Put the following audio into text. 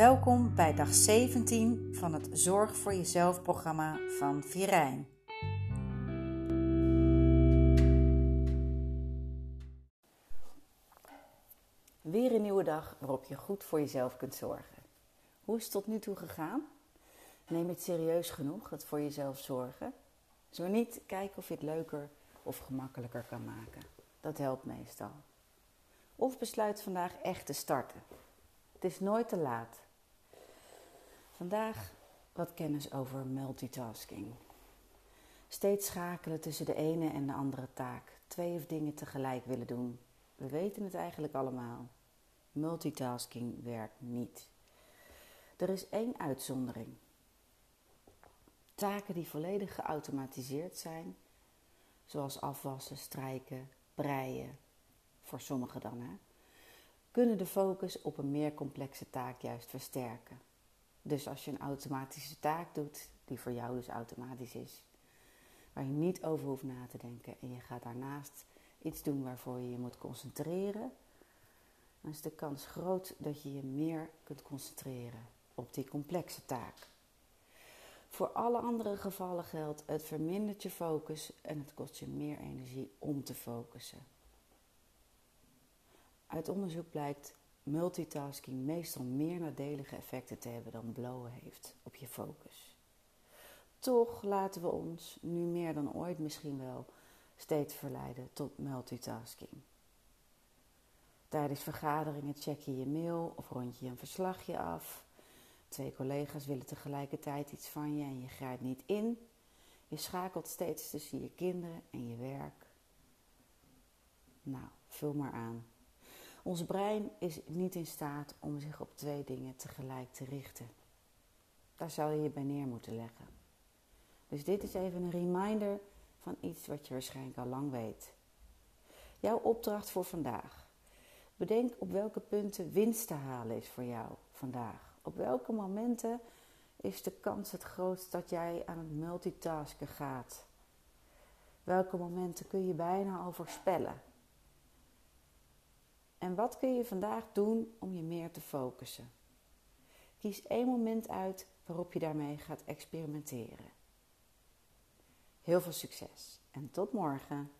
Welkom bij dag 17 van het Zorg voor Jezelf programma van Virijn. Weer een nieuwe dag waarop je goed voor jezelf kunt zorgen. Hoe is het tot nu toe gegaan? Neem het serieus genoeg, het voor jezelf zorgen. Zo niet, kijk of je het leuker of gemakkelijker kan maken. Dat helpt meestal. Of besluit vandaag echt te starten. Het is nooit te laat. Vandaag wat kennis over multitasking. Steeds schakelen tussen de ene en de andere taak. Twee of dingen tegelijk willen doen. We weten het eigenlijk allemaal. Multitasking werkt niet. Er is één uitzondering. Taken die volledig geautomatiseerd zijn, zoals afwassen, strijken, breien, voor sommigen dan, hè, kunnen de focus op een meer complexe taak juist versterken. Dus als je een automatische taak doet, die voor jou dus automatisch is, waar je niet over hoeft na te denken en je gaat daarnaast iets doen waarvoor je je moet concentreren, dan is de kans groot dat je je meer kunt concentreren op die complexe taak. Voor alle andere gevallen geldt, het vermindert je focus en het kost je meer energie om te focussen. Uit onderzoek blijkt multitasking meestal meer nadelige effecten te hebben dan blowen heeft op je focus. Toch laten we ons, nu meer dan ooit misschien wel, steeds verleiden tot multitasking. Tijdens vergaderingen check je je mail of rond je een verslagje af. Twee collega's willen tegelijkertijd iets van je en je grijpt niet in. Je schakelt steeds tussen je kinderen en je werk. Nou, vul maar aan. Ons brein is niet in staat om zich op twee dingen tegelijk te richten. Daar zou je je bij neer moeten leggen. Dus dit is even een reminder van iets wat je waarschijnlijk al lang weet. Jouw opdracht voor vandaag. Bedenk op welke punten winst te halen is voor jou vandaag. Op welke momenten is de kans het grootst dat jij aan het multitasken gaat? Welke momenten kun je bijna al voorspellen? En wat kun je vandaag doen om je meer te focussen? Kies één moment uit waarop je daarmee gaat experimenteren. Heel veel succes en tot morgen.